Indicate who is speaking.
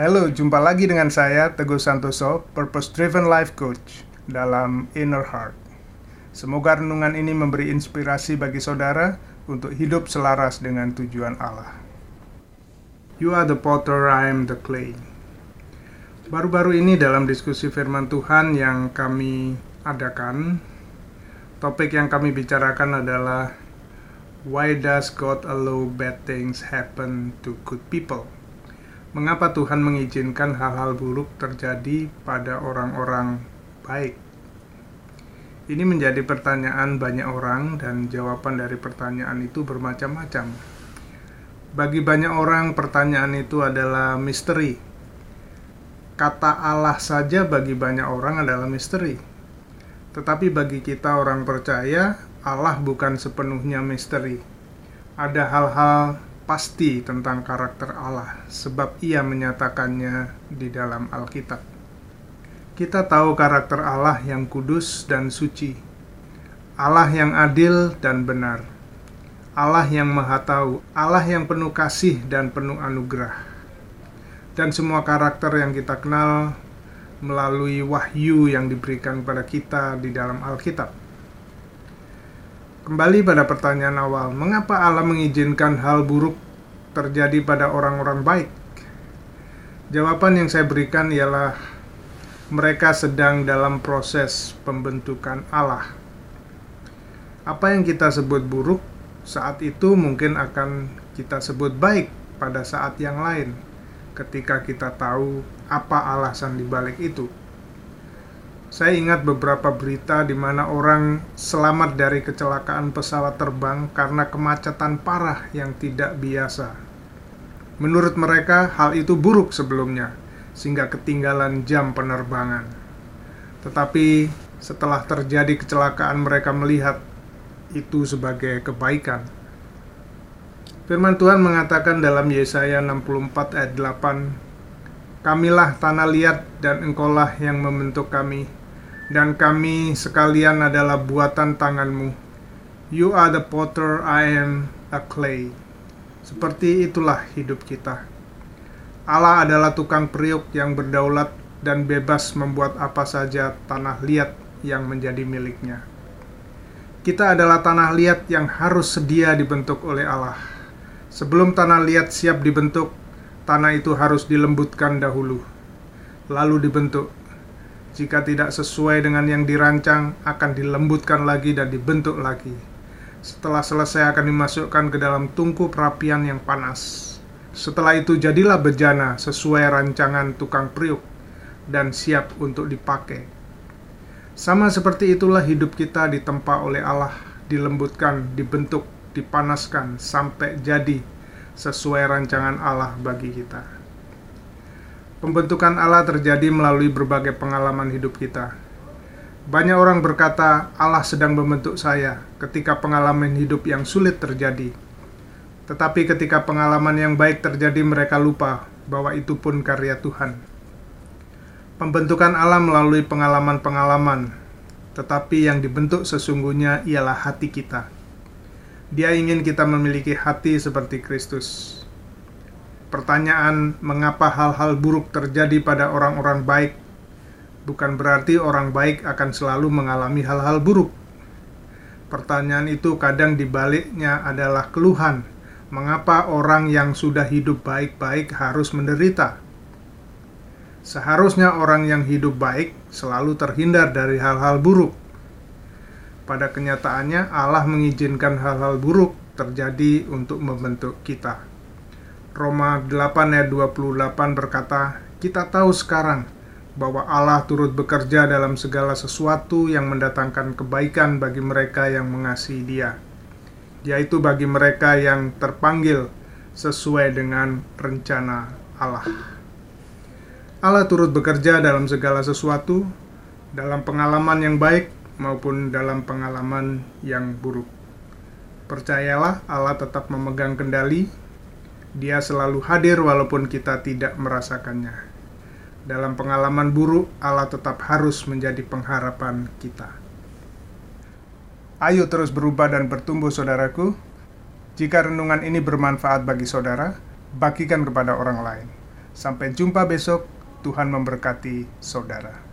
Speaker 1: Halo, jumpa lagi dengan saya Teguh Santoso, Purpose Driven Life Coach dalam Inner Heart. Semoga renungan ini memberi inspirasi bagi saudara untuk hidup selaras dengan tujuan Allah. You are the potter, I am the clay. Baru-baru ini dalam diskusi firman Tuhan yang kami adakan, topik yang kami bicarakan adalah Why does God allow bad things happen to good people? Mengapa Tuhan mengizinkan hal-hal buruk terjadi pada orang-orang baik? Ini menjadi pertanyaan banyak orang dan jawaban dari pertanyaan itu bermacam-macam. Bagi banyak orang pertanyaan itu adalah misteri. Kata Allah saja bagi banyak orang adalah misteri. Tetapi bagi kita orang percaya, Allah bukan sepenuhnya misteri. Ada hal-hal pasti tentang karakter Allah, sebab Ia menyatakannya di dalam Alkitab. Kita tahu karakter Allah yang kudus dan suci, Allah yang adil dan benar, Allah yang Maha Tahu, Allah yang penuh kasih dan penuh anugerah, dan semua karakter yang kita kenal melalui wahyu yang diberikan kepada kita di dalam Alkitab. Kembali pada pertanyaan awal, mengapa Allah mengizinkan hal buruk terjadi pada orang-orang baik? Jawaban yang saya berikan ialah mereka sedang dalam proses pembentukan Allah. Apa yang kita sebut buruk saat itu mungkin akan kita sebut baik pada saat yang lain ketika kita tahu apa alasan dibalik itu. Saya ingat beberapa berita di mana orang selamat dari kecelakaan pesawat terbang karena kemacetan parah yang tidak biasa. Menurut mereka, hal itu buruk sebelumnya, sehingga ketinggalan jam penerbangan. Tetapi setelah terjadi kecelakaan, mereka melihat itu sebagai kebaikan. Firman Tuhan mengatakan dalam Yesaya 64 ayat 8, Kamilah tanah liat dan engkaulah yang membentuk kami, dan kami sekalian adalah buatan tanganmu. You are the potter, I am a clay. Seperti itulah hidup kita. Allah adalah tukang periuk yang berdaulat dan bebas membuat apa saja tanah liat yang menjadi miliknya. Kita adalah tanah liat yang harus sedia dibentuk oleh Allah. Sebelum tanah liat siap dibentuk, tanah itu harus dilembutkan dahulu, lalu dibentuk jika tidak sesuai dengan yang dirancang, akan dilembutkan lagi dan dibentuk lagi. Setelah selesai akan dimasukkan ke dalam tungku perapian yang panas. Setelah itu jadilah bejana sesuai rancangan tukang priuk dan siap untuk dipakai. Sama seperti itulah hidup kita ditempa oleh Allah, dilembutkan, dibentuk, dipanaskan sampai jadi sesuai rancangan Allah bagi kita. Pembentukan Allah terjadi melalui berbagai pengalaman hidup kita. Banyak orang berkata, "Allah sedang membentuk saya" ketika pengalaman hidup yang sulit terjadi. Tetapi ketika pengalaman yang baik terjadi, mereka lupa bahwa itu pun karya Tuhan. Pembentukan Allah melalui pengalaman-pengalaman, tetapi yang dibentuk sesungguhnya ialah hati kita. Dia ingin kita memiliki hati seperti Kristus pertanyaan mengapa hal-hal buruk terjadi pada orang-orang baik bukan berarti orang baik akan selalu mengalami hal-hal buruk. Pertanyaan itu kadang dibaliknya adalah keluhan, mengapa orang yang sudah hidup baik-baik harus menderita. Seharusnya orang yang hidup baik selalu terhindar dari hal-hal buruk. Pada kenyataannya, Allah mengizinkan hal-hal buruk terjadi untuk membentuk kita. Roma 8 ayat 28 berkata, "Kita tahu sekarang bahwa Allah turut bekerja dalam segala sesuatu yang mendatangkan kebaikan bagi mereka yang mengasihi Dia, yaitu bagi mereka yang terpanggil sesuai dengan rencana Allah." Allah turut bekerja dalam segala sesuatu, dalam pengalaman yang baik maupun dalam pengalaman yang buruk. Percayalah, Allah tetap memegang kendali dia selalu hadir walaupun kita tidak merasakannya. Dalam pengalaman buruk, Allah tetap harus menjadi pengharapan kita. Ayo terus berubah dan bertumbuh, saudaraku. Jika renungan ini bermanfaat bagi saudara, bagikan kepada orang lain. Sampai jumpa besok. Tuhan memberkati saudara.